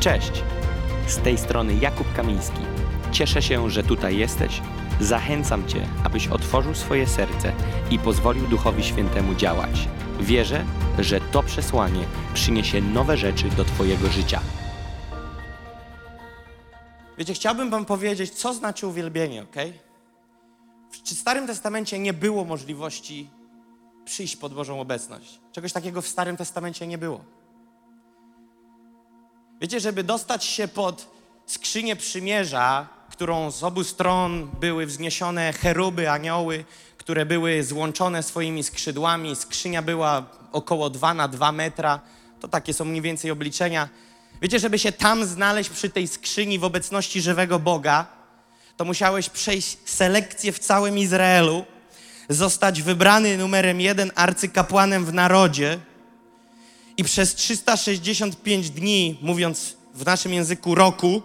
Cześć! Z tej strony Jakub Kamiński. Cieszę się, że tutaj jesteś. Zachęcam Cię, abyś otworzył swoje serce i pozwolił Duchowi Świętemu działać. Wierzę, że to przesłanie przyniesie nowe rzeczy do Twojego życia. Wiecie, chciałbym wam powiedzieć, co znaczy uwielbienie, ok? W Starym Testamencie nie było możliwości przyjść pod Bożą obecność. Czegoś takiego w Starym Testamencie nie było. Wiecie, żeby dostać się pod skrzynię przymierza, którą z obu stron były wzniesione cheruby, anioły, które były złączone swoimi skrzydłami. Skrzynia była około 2 na 2 metra. To takie są mniej więcej obliczenia. Wiecie, żeby się tam znaleźć przy tej skrzyni w obecności żywego Boga, to musiałeś przejść selekcję w całym Izraelu, zostać wybrany numerem jeden arcykapłanem w narodzie i przez 365 dni, mówiąc w naszym języku roku,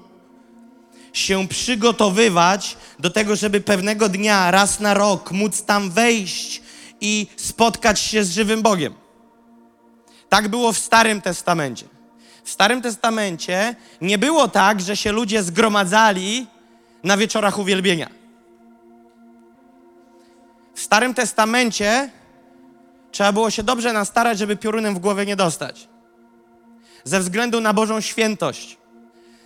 się przygotowywać do tego, żeby pewnego dnia, raz na rok, móc tam wejść i spotkać się z żywym Bogiem. Tak było w Starym Testamencie. W Starym Testamencie nie było tak, że się ludzie zgromadzali na wieczorach uwielbienia. W Starym Testamencie trzeba było się dobrze nastarać, żeby piorunem w głowę nie dostać. Ze względu na Bożą świętość,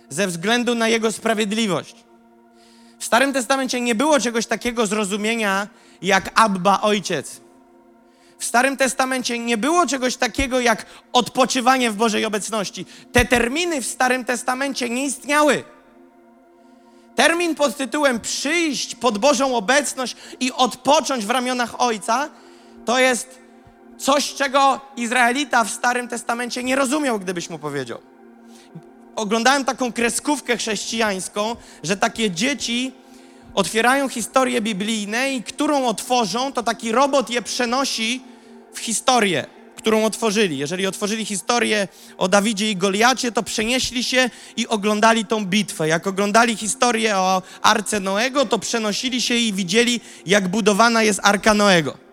ze względu na Jego sprawiedliwość. W Starym Testamencie nie było czegoś takiego zrozumienia jak Abba Ojciec. W Starym Testamencie nie było czegoś takiego jak odpoczywanie w Bożej obecności. Te terminy w Starym Testamencie nie istniały. Termin pod tytułem przyjść pod Bożą obecność i odpocząć w ramionach Ojca to jest coś, czego Izraelita w Starym Testamencie nie rozumiał, gdybyś mu powiedział. Oglądałem taką kreskówkę chrześcijańską, że takie dzieci otwierają historie biblijne i którą otworzą, to taki robot je przenosi w historię, którą otworzyli. Jeżeli otworzyli historię o Dawidzie i Goliacie, to przenieśli się i oglądali tą bitwę. Jak oglądali historię o Arce Noego, to przenosili się i widzieli, jak budowana jest Arka Noego.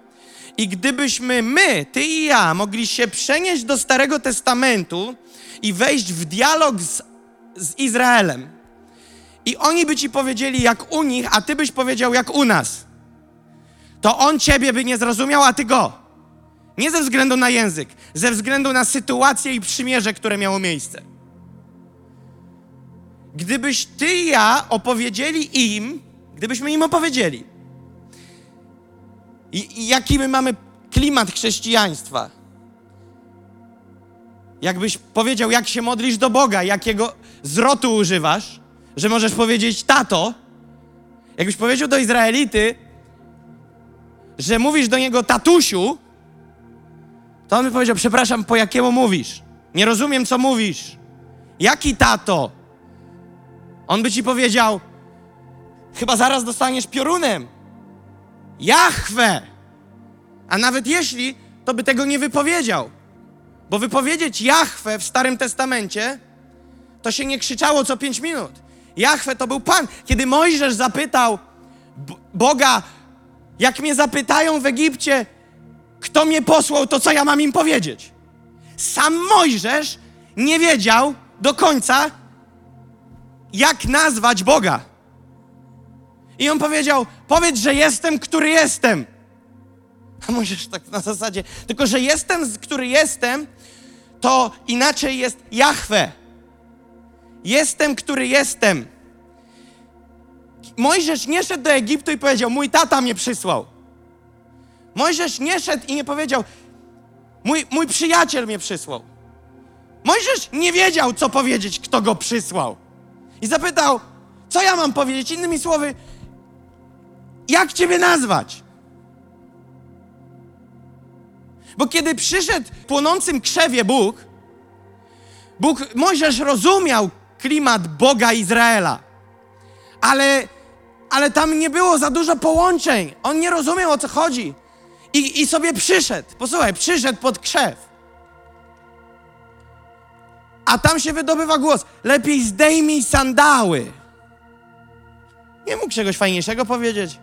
I gdybyśmy my, ty i ja, mogli się przenieść do Starego Testamentu i wejść w dialog z, z Izraelem, i oni by ci powiedzieli jak u nich, a ty byś powiedział jak u nas, to on ciebie by nie zrozumiał, a ty go. Nie ze względu na język, ze względu na sytuację i przymierze, które miało miejsce. Gdybyś ty i ja opowiedzieli im, gdybyśmy im opowiedzieli, i, i jaki my mamy klimat chrześcijaństwa, jakbyś powiedział, jak się modlisz do Boga, jakiego zwrotu używasz, że możesz powiedzieć tato, jakbyś powiedział do Izraelity, że mówisz do niego tatusiu, to on by powiedział, przepraszam, po jakiemu mówisz? Nie rozumiem, co mówisz. Jaki tato? On by ci powiedział, chyba zaraz dostaniesz piorunem. Jachwę! A nawet jeśli, to by tego nie wypowiedział. Bo wypowiedzieć Jachwę w Starym Testamencie, to się nie krzyczało co pięć minut. Jachwę to był Pan. Kiedy Mojżesz zapytał Boga, jak mnie zapytają w Egipcie, kto mnie posłał, to co ja mam im powiedzieć? Sam Mojżesz nie wiedział do końca, jak nazwać Boga. I on powiedział: Powiedz, że jestem, który jestem. A Mojżesz tak na zasadzie, tylko że jestem, który jestem, to inaczej jest Jahwe. Jestem, który jestem. Mojżesz nie szedł do Egiptu i powiedział: Mój tata mnie przysłał. Mojżesz nie szedł i nie powiedział: Mój, mój przyjaciel mnie przysłał. Mojżesz nie wiedział, co powiedzieć, kto go przysłał. I zapytał: Co ja mam powiedzieć? Innymi słowy, jak ciebie nazwać? Bo kiedy przyszedł płonącym krzewie Bóg, Bóg, Mojżesz rozumiał klimat Boga Izraela, ale, ale tam nie było za dużo połączeń. On nie rozumiał o co chodzi. I, I sobie przyszedł, posłuchaj, przyszedł pod krzew. A tam się wydobywa głos, lepiej zdejmij sandały. Nie mógł czegoś fajniejszego powiedzieć.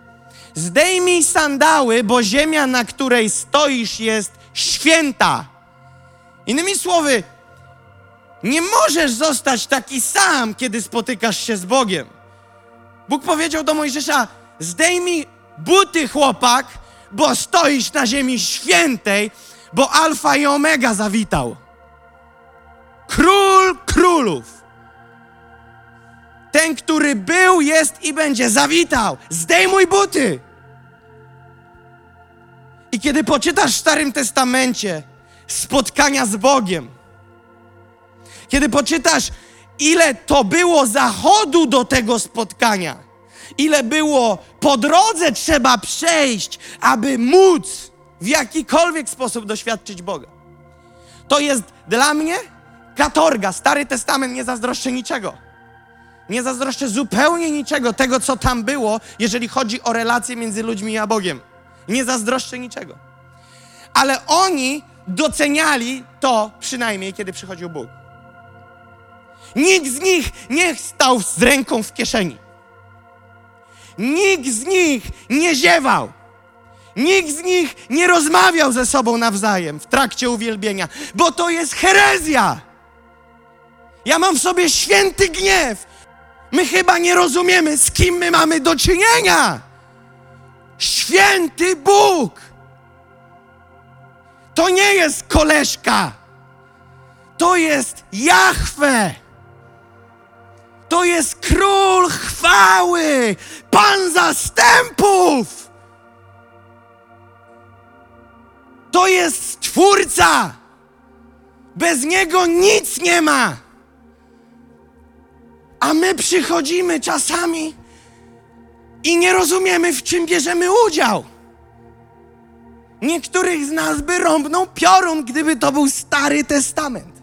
Zdejmij sandały, bo ziemia, na której stoisz, jest święta. Innymi słowy, Nie możesz zostać taki sam, kiedy spotykasz się z Bogiem. Bóg powiedział do Mojżesza: Zdejmij buty, chłopak, bo stoisz na ziemi świętej, bo Alfa i Omega zawitał. Król królów. Ten, który był, jest i będzie, zawitał. Zdejmuj buty. I kiedy poczytasz w Starym Testamencie spotkania z Bogiem, kiedy poczytasz, ile to było zachodu do tego spotkania, ile było po drodze trzeba przejść, aby móc w jakikolwiek sposób doświadczyć Boga. To jest dla mnie katorga. Stary Testament nie zazdroszczy niczego. Nie zazdroszczę zupełnie niczego tego, co tam było, jeżeli chodzi o relacje między ludźmi a Bogiem. Nie zazdroszczę niczego. Ale oni doceniali to przynajmniej, kiedy przychodził Bóg. Nikt z nich nie stał z ręką w kieszeni. Nikt z nich nie ziewał. Nikt z nich nie rozmawiał ze sobą nawzajem w trakcie uwielbienia, bo to jest herezja. Ja mam w sobie święty gniew. My chyba nie rozumiemy, z kim my mamy do czynienia. Święty Bóg. To nie jest koleżka. To jest Jahwe. To jest król chwały, pan zastępów. To jest stwórca. Bez niego nic nie ma. A my przychodzimy czasami i nie rozumiemy, w czym bierzemy udział. Niektórych z nas by rąbnął piorun, gdyby to był Stary Testament.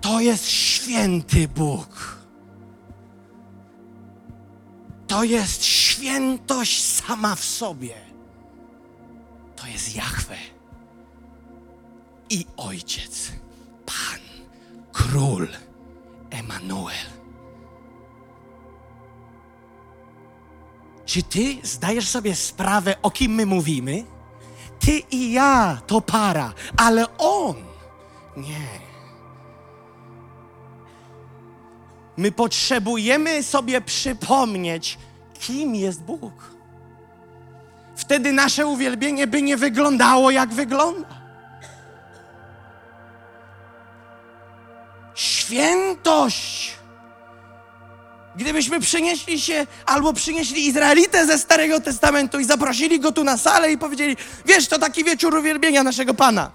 To jest święty Bóg. To jest świętość sama w sobie. To jest Jahwe i Ojciec, Król, Emanuel. Czy ty zdajesz sobie sprawę, o kim my mówimy? Ty i ja to para, ale on nie. My potrzebujemy sobie przypomnieć, kim jest Bóg. Wtedy nasze uwielbienie by nie wyglądało, jak wygląda. Świętość. Gdybyśmy przynieśli się albo przynieśli Izraelitę ze Starego Testamentu i zaprosili go tu na salę i powiedzieli: Wiesz, to taki wieczór uwielbienia naszego Pana.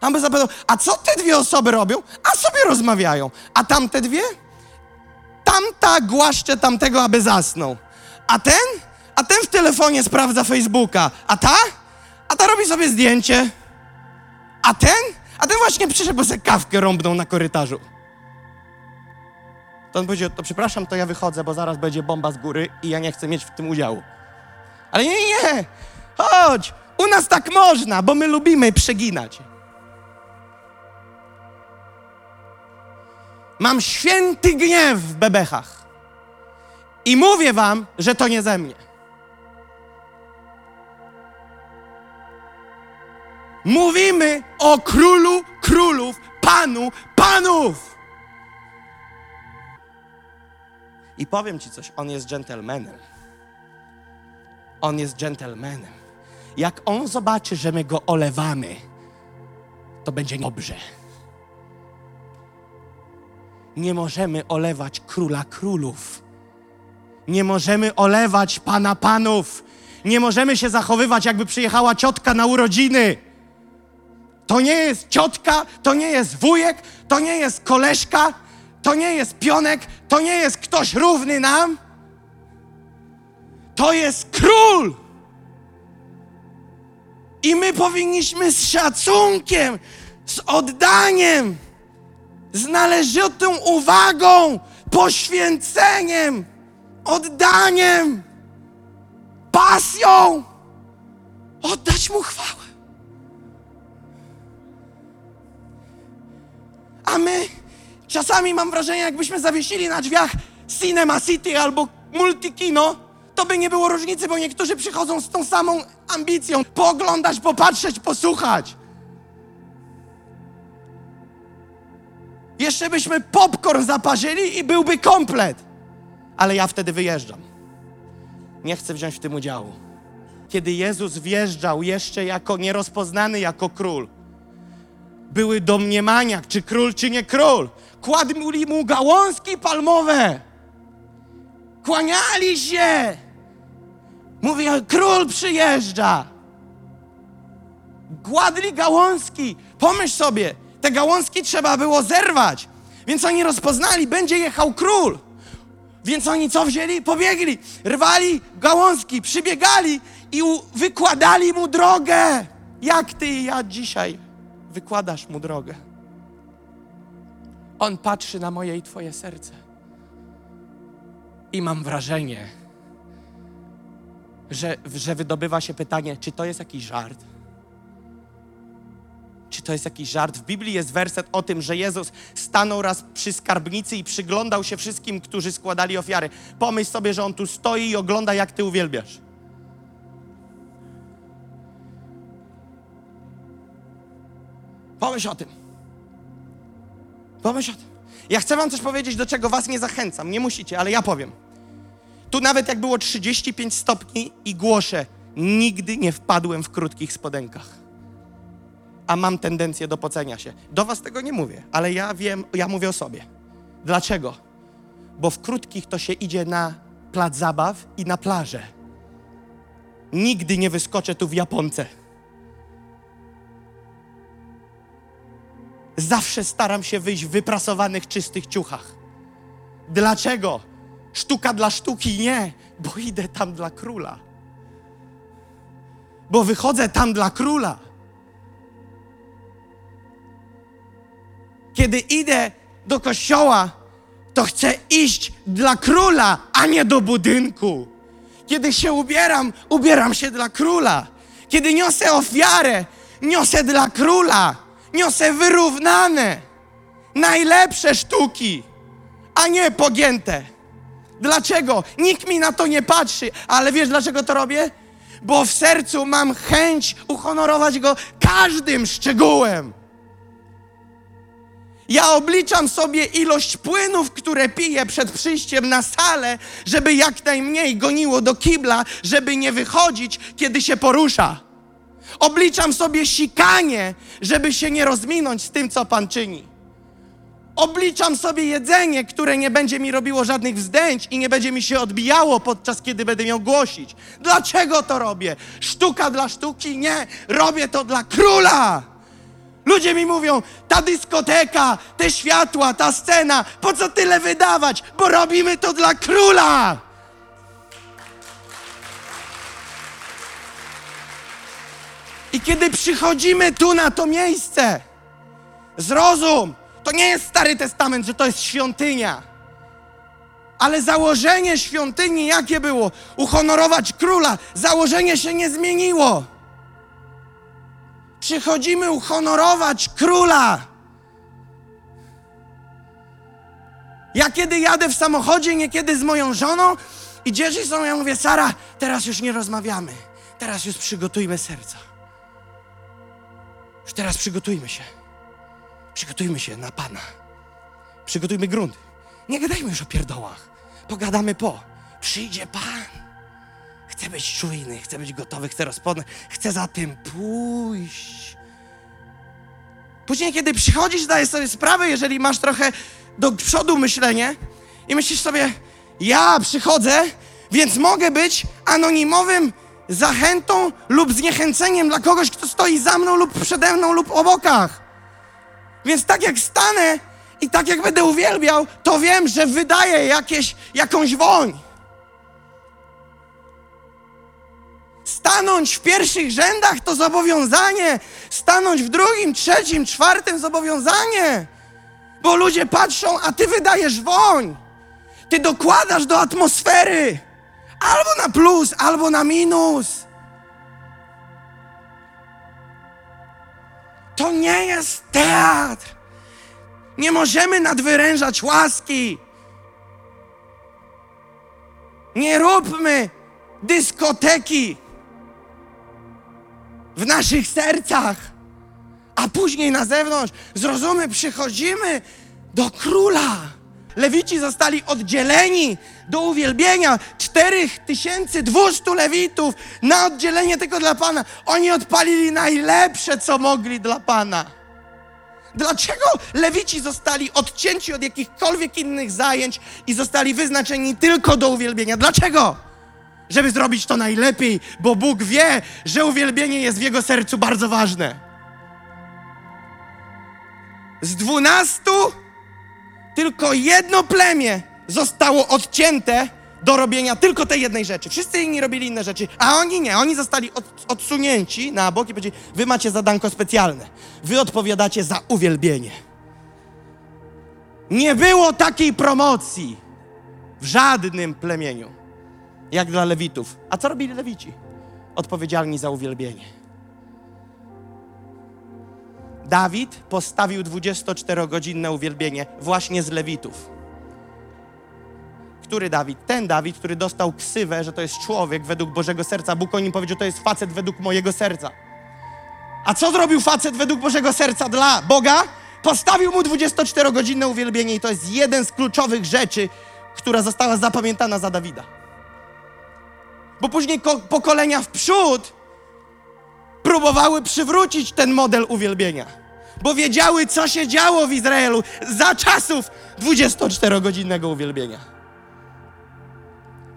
A by zapytał: A co te dwie osoby robią? A sobie rozmawiają. A tamte dwie? Tamta głaszcze tamtego, aby zasnął. A ten? A ten w telefonie sprawdza Facebooka. A ta? A ta robi sobie zdjęcie. A ten? A ten właśnie przyszedł, bo sobie kawkę na korytarzu. To on powiedział, to przepraszam, to ja wychodzę, bo zaraz będzie bomba z góry i ja nie chcę mieć w tym udziału. Ale nie, nie, nie. Chodź, u nas tak można, bo my lubimy przeginać. Mam święty gniew w bebechach. I mówię wam, że to nie ze mnie. Mówimy o królu królów, panu panów. I powiem ci coś, on jest dżentelmenem. On jest dżentelmenem. Jak on zobaczy, że my go olewamy, to będzie dobrze. Nie możemy olewać króla królów. Nie możemy olewać pana panów. Nie możemy się zachowywać, jakby przyjechała ciotka na urodziny. To nie jest ciotka, to nie jest wujek, to nie jest koleżka, to nie jest pionek, to nie jest ktoś równy nam. To jest król. I my powinniśmy z szacunkiem, z oddaniem, z należytą uwagą, poświęceniem, oddaniem, pasją oddać mu chwałę. A my czasami mam wrażenie, jakbyśmy zawiesili na drzwiach Cinema City albo Multikino, to by nie było różnicy, bo niektórzy przychodzą z tą samą ambicją pooglądać, popatrzeć, posłuchać. Jeszcze byśmy popcorn zaparzyli i byłby komplet. Ale ja wtedy wyjeżdżam. Nie chcę wziąć w tym udziału. Kiedy Jezus wjeżdżał jeszcze jako nierozpoznany jako król, były domniemania, czy król, czy nie król. Kładli mu gałązki palmowe. Kłaniali się. Mówię, król przyjeżdża. Gładli gałązki. Pomyśl sobie, te gałązki trzeba było zerwać. Więc oni rozpoznali, będzie jechał król. Więc oni co wzięli? Pobiegli, rwali gałązki, przybiegali i wykładali mu drogę. Jak ty i ja dzisiaj wykładasz mu drogę. On patrzy na moje i twoje serce. I mam wrażenie, że, że wydobywa się pytanie, czy to jest jakiś żart? Czy to jest jakiś żart? W Biblii jest werset o tym, że Jezus stanął raz przy skarbnicy i przyglądał się wszystkim, którzy składali ofiary. Pomyśl sobie, że On tu stoi i ogląda, jak Ty uwielbiasz. Pomyśl o tym. Pomyśl o tym. Ja chcę Wam coś powiedzieć, do czego Was nie zachęcam. Nie musicie, ale ja powiem. Tu nawet jak było 35 stopni i głoszę, nigdy nie wpadłem w krótkich spodenkach a mam tendencję do pocenia się. Do was tego nie mówię, ale ja wiem, ja mówię o sobie. Dlaczego? Bo w krótkich to się idzie na plac zabaw i na plażę. Nigdy nie wyskoczę tu w Japonce. Zawsze staram się wyjść w wyprasowanych, czystych ciuchach. Dlaczego? Sztuka dla sztuki nie, bo idę tam dla króla. Bo wychodzę tam dla króla. Kiedy idę do kościoła, to chcę iść dla króla, a nie do budynku. Kiedy się ubieram, ubieram się dla króla. Kiedy niosę ofiarę, niosę dla króla. Niosę wyrównane, najlepsze sztuki, a nie pogięte. Dlaczego? Nikt mi na to nie patrzy, ale wiesz dlaczego to robię? Bo w sercu mam chęć uhonorować go każdym szczegółem. Ja obliczam sobie ilość płynów, które piję przed przyjściem na salę, żeby jak najmniej goniło do kibla, żeby nie wychodzić, kiedy się porusza. Obliczam sobie sikanie, żeby się nie rozminąć z tym, co Pan czyni. Obliczam sobie jedzenie, które nie będzie mi robiło żadnych wzdęć i nie będzie mi się odbijało podczas kiedy będę miał głosić. Dlaczego to robię? Sztuka dla sztuki? Nie, robię to dla króla. Ludzie mi mówią, ta dyskoteka, te światła, ta scena, po co tyle wydawać? Bo robimy to dla króla. I kiedy przychodzimy tu na to miejsce, zrozum, to nie jest Stary Testament, że to jest świątynia. Ale założenie świątyni jakie było? Uhonorować króla. Założenie się nie zmieniło. Przychodzimy uhonorować króla. Ja kiedy jadę w samochodzie, niekiedy z moją żoną i dzieje są, ja mówię, Sara, teraz już nie rozmawiamy. Teraz już przygotujmy serca. Już teraz przygotujmy się. Przygotujmy się na Pana. Przygotujmy grunt. Nie gadajmy już o pierdołach. Pogadamy po. Przyjdzie Pan. Chcę być czujny, chcę być gotowy, chcę rozpoznać, chcę za tym pójść. Później, kiedy przychodzisz, zdajesz sobie sprawę, jeżeli masz trochę do przodu myślenie i myślisz sobie, ja przychodzę, więc mogę być anonimowym zachętą lub zniechęceniem dla kogoś, kto stoi za mną lub przede mną lub obokach. Więc tak jak stanę i tak jak będę uwielbiał, to wiem, że wydaję jakieś, jakąś woń. Stanąć w pierwszych rzędach to zobowiązanie. Stanąć w drugim, trzecim, czwartym zobowiązanie. Bo ludzie patrzą, a ty wydajesz woń. Ty dokładasz do atmosfery. Albo na plus, albo na minus. To nie jest teatr. Nie możemy nadwyrężać łaski. Nie róbmy dyskoteki w naszych sercach, a później na zewnątrz. Zrozumy, przychodzimy do króla. Lewici zostali oddzieleni do uwielbienia. 4200 lewitów na oddzielenie tylko dla Pana. Oni odpalili najlepsze, co mogli dla Pana. Dlaczego lewici zostali odcięci od jakichkolwiek innych zajęć i zostali wyznaczeni tylko do uwielbienia? Dlaczego? Żeby zrobić to najlepiej, bo Bóg wie, że uwielbienie jest w jego sercu bardzo ważne. Z dwunastu tylko jedno plemię zostało odcięte do robienia tylko tej jednej rzeczy. Wszyscy inni robili inne rzeczy, a oni nie. Oni zostali od, odsunięci na bok i powiedzieli, wy macie zadanko specjalne. Wy odpowiadacie za uwielbienie. Nie było takiej promocji w żadnym plemieniu, jak dla Lewitów. A co robili Lewici? Odpowiedzialni za uwielbienie. Dawid postawił 24-godzinne uwielbienie właśnie z Lewitów. Który Dawid? Ten Dawid, który dostał ksywę, że to jest człowiek według Bożego serca. Bóg o nim powiedział, to jest facet według mojego serca. A co zrobił facet według Bożego serca dla Boga? Postawił mu 24-godzinne uwielbienie i to jest jeden z kluczowych rzeczy, która została zapamiętana za Dawida. Bo później ko- pokolenia w przód próbowały przywrócić ten model uwielbienia, bo wiedziały, co się działo w Izraelu za czasów 24-godzinnego uwielbienia.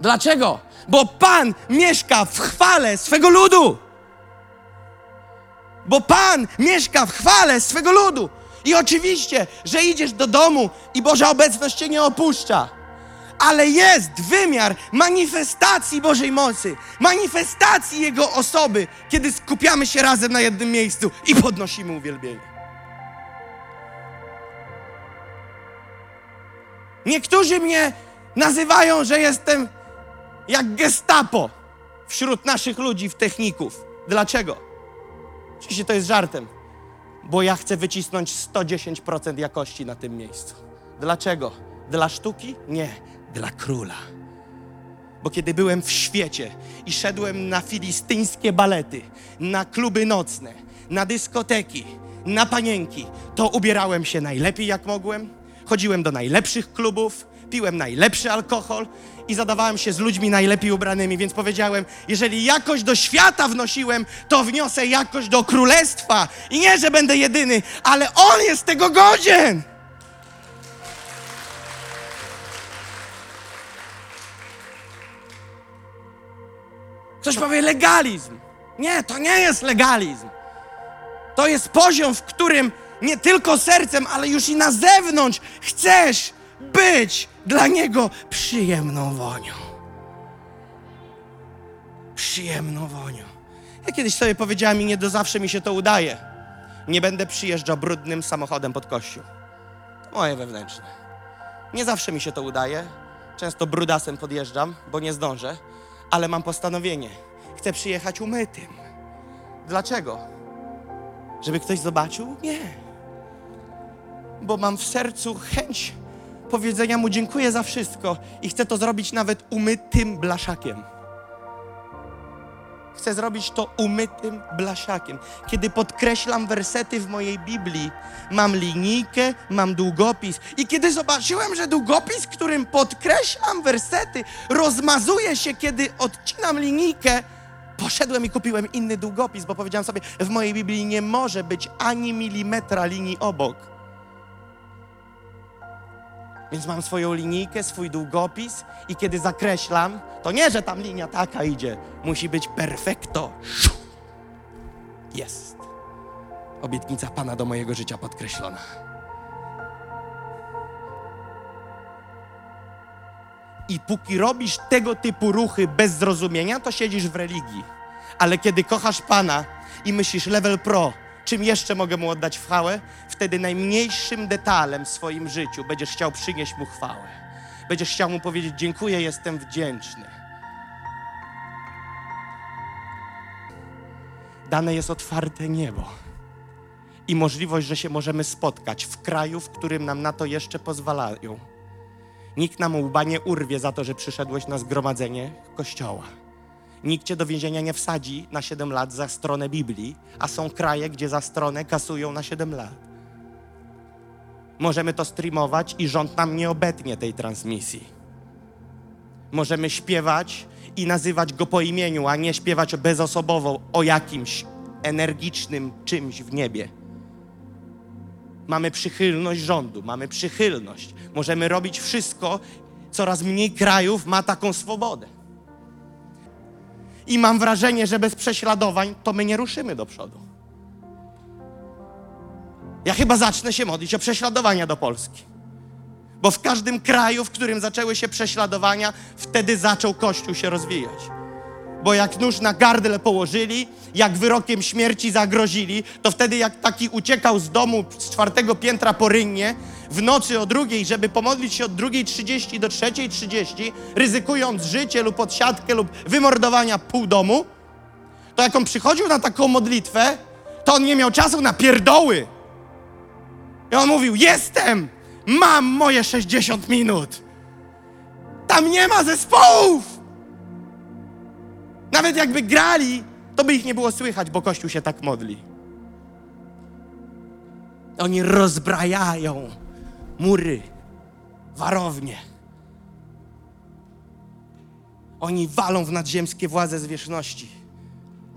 Dlaczego? Bo Pan mieszka w chwale swego ludu. Bo Pan mieszka w chwale swego ludu. I oczywiście, że idziesz do domu i Boża obecność cię nie opuszcza. Ale jest wymiar manifestacji Bożej mocy, manifestacji Jego osoby, kiedy skupiamy się razem na jednym miejscu i podnosimy uwielbienie. Niektórzy mnie nazywają, że jestem jak gestapo wśród naszych ludzi w techników. Dlaczego? Oczywiście to jest żartem, bo ja chcę wycisnąć 110% jakości na tym miejscu. Dlaczego? Dla sztuki? Nie, dla króla. Bo kiedy byłem w świecie i szedłem na filistyńskie balety, na kluby nocne, na dyskoteki, na panienki, to ubierałem się najlepiej jak mogłem, chodziłem do najlepszych klubów, piłem najlepszy alkohol i zadawałem się z ludźmi najlepiej ubranymi, więc powiedziałem, jeżeli jakość do świata wnosiłem, to wniosę jakość do królestwa. I nie, że będę jedyny, ale on jest tego godzien. Ktoś powie legalizm. Nie, to nie jest legalizm. To jest poziom, w którym nie tylko sercem, ale już i na zewnątrz chcesz być dla Niego przyjemną wonią. Przyjemną wonią. Ja kiedyś sobie powiedziałem i nie do zawsze mi się to udaje. Nie będę przyjeżdżał brudnym samochodem pod kościół. To moje wewnętrzne. Nie zawsze mi się to udaje. Często brudasem podjeżdżam, bo nie zdążę, ale mam postanowienie. Chcę przyjechać umytym. Dlaczego? Żeby ktoś zobaczył? Nie. Bo mam w sercu chęć powiedzenia mu dziękuję za wszystko i chcę to zrobić nawet umytym blaszakiem. Chcę zrobić to umytym blaszakiem. Kiedy podkreślam wersety w mojej Biblii, mam linijkę, mam długopis. I kiedy zobaczyłem, że długopis, którym podkreślam wersety, rozmazuje się, kiedy odcinam linijkę, poszedłem i kupiłem inny długopis, bo powiedziałem sobie, w mojej Biblii nie może być ani milimetra linii obok. Więc mam swoją linijkę, swój długopis i kiedy zakreślam, to nie, że tam linia taka idzie. Musi być perfekto. Jest. Obietnica Pana do mojego życia podkreślona. I póki robisz tego typu ruchy bez zrozumienia, to siedzisz w religii. Ale kiedy kochasz Pana i myślisz level pro, czym jeszcze mogę Mu oddać chwałę, wtedy najmniejszym detalem w swoim życiu będziesz chciał przynieść Mu chwałę. Będziesz chciał Mu powiedzieć dziękuję, jestem wdzięczny. Dane jest otwarte niebo i możliwość, że się możemy spotkać w kraju, w którym nam na to jeszcze pozwalają. Nikt nam łba nie urwie za to, że przyszedłeś na zgromadzenie kościoła. Nikt cię do więzienia nie wsadzi na 7 lat za stronę Biblii, a są kraje, gdzie za stronę kasują na 7 lat. Możemy to streamować i rząd nam nie obetnie tej transmisji. Możemy śpiewać i nazywać go po imieniu, a nie śpiewać bezosobowo o jakimś energicznym czymś w niebie. Mamy przychylność rządu, mamy przychylność. Możemy robić wszystko. Coraz mniej krajów ma taką swobodę. I mam wrażenie, że bez prześladowań to my nie ruszymy do przodu. Ja chyba zacznę się modlić o prześladowania do Polski. Bo w każdym kraju, w którym zaczęły się prześladowania, wtedy zaczął Kościół się rozwijać. Bo jak nóż na gardle położyli, jak wyrokiem śmierci zagrozili, to wtedy jak taki uciekał z domu z czwartego piętra po rynnie, w nocy o drugiej, żeby pomodlić się od drugiej trzydzieści do trzeciej trzydzieści, ryzykując życie lub odsiadkę lub wymordowania pół domu, to jak on przychodził na taką modlitwę, to on nie miał czasu na pierdoły. I on mówił, jestem, mam moje 60 minut. Tam nie ma zespołów. Nawet jakby grali, to by ich nie było słychać, bo Kościół się tak modli. Oni rozbrajają mury, warownie. Oni walą w nadziemskie władze zwierzchności.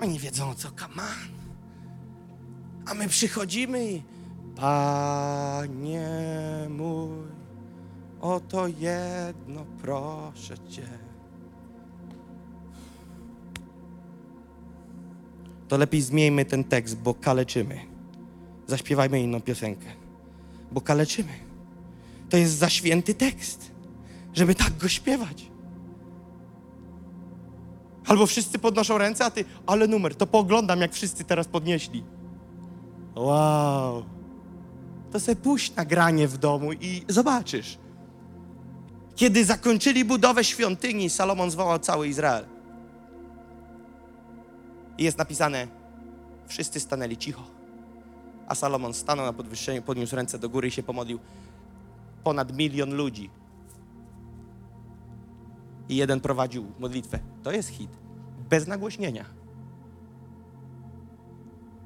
Oni wiedzą, co kaman. A my przychodzimy i Panie mój, oto jedno proszę Cię. To lepiej zmieńmy ten tekst, bo kaleczymy. Zaśpiewajmy inną piosenkę, bo kaleczymy. To jest za święty tekst, żeby tak go śpiewać. Albo wszyscy podnoszą ręce, a ty, ale numer, to pooglądam, jak wszyscy teraz podnieśli. Wow. To sobie puść nagranie w domu i zobaczysz. Kiedy zakończyli budowę świątyni, Salomon zwołał cały Izrael. I jest napisane, wszyscy stanęli cicho. A Salomon stanął na podwyższeniu, podniósł ręce do góry i się pomodlił. Ponad milion ludzi. I jeden prowadził modlitwę. To jest hit. Bez nagłośnienia.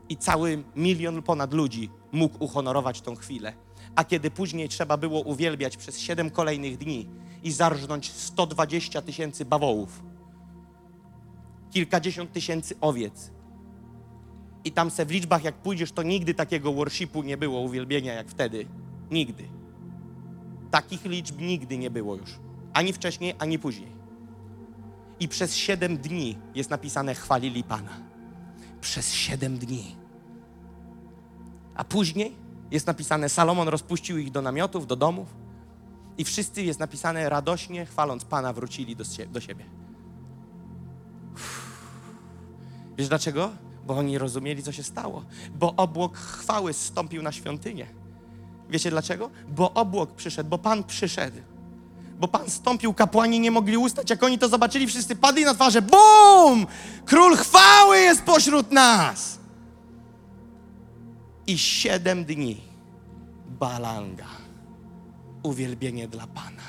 I cały milion ponad ludzi mógł uhonorować tą chwilę. A kiedy później trzeba było uwielbiać przez siedem kolejnych dni i zarżnąć 120 tysięcy bawołów, kilkadziesiąt tysięcy owiec. I tam se w liczbach, jak pójdziesz, to nigdy takiego worshipu nie było, uwielbienia jak wtedy. Nigdy. Takich liczb nigdy nie było już. Ani wcześniej, ani później. I przez siedem dni jest napisane chwalili Pana. Przez siedem dni. A później jest napisane Salomon rozpuścił ich do namiotów, do domów i wszyscy jest napisane radośnie, chwaląc Pana, wrócili do, do siebie. Wiesz dlaczego? Bo oni rozumieli, co się stało. Bo obłok chwały zstąpił na świątynię. Wiecie dlaczego? Bo obłok przyszedł, bo Pan przyszedł. Bo Pan stąpił, kapłani nie mogli ustać. Jak oni to zobaczyli, wszyscy padli na twarze. Bum! Król chwały jest pośród nas! I siedem dni balanga. Uwielbienie dla Pana.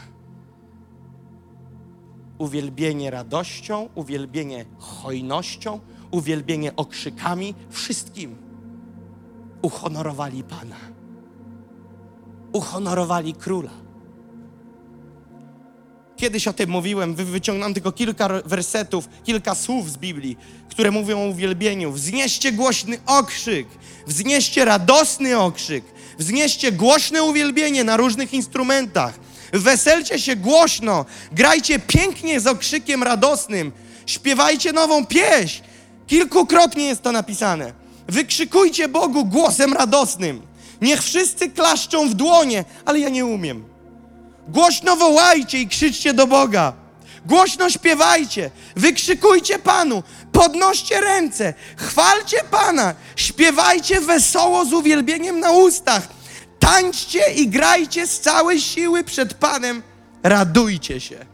Uwielbienie radością, uwielbienie hojnością, uwielbienie okrzykami, wszystkim. Uhonorowali Pana. Uhonorowali króla. Kiedyś o tym mówiłem, wy- wyciągnąłem tylko kilka wersetów, kilka słów z Biblii, które mówią o uwielbieniu. Wznieście głośny okrzyk, wznieście radosny okrzyk, wznieście głośne uwielbienie na różnych instrumentach. Weselcie się głośno, grajcie pięknie z okrzykiem radosnym, śpiewajcie nową pieśń. Kilkukrotnie jest to napisane. Wykrzykujcie Bogu głosem radosnym. Niech wszyscy klaszczą w dłonie, ale ja nie umiem. Głośno wołajcie i krzyczcie do Boga. Głośno śpiewajcie, wykrzykujcie Panu, podnoście ręce, chwalcie Pana, śpiewajcie wesoło z uwielbieniem na ustach. Tańczcie i grajcie z całej siły przed Panem, radujcie się.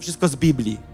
Wszystko z Biblii.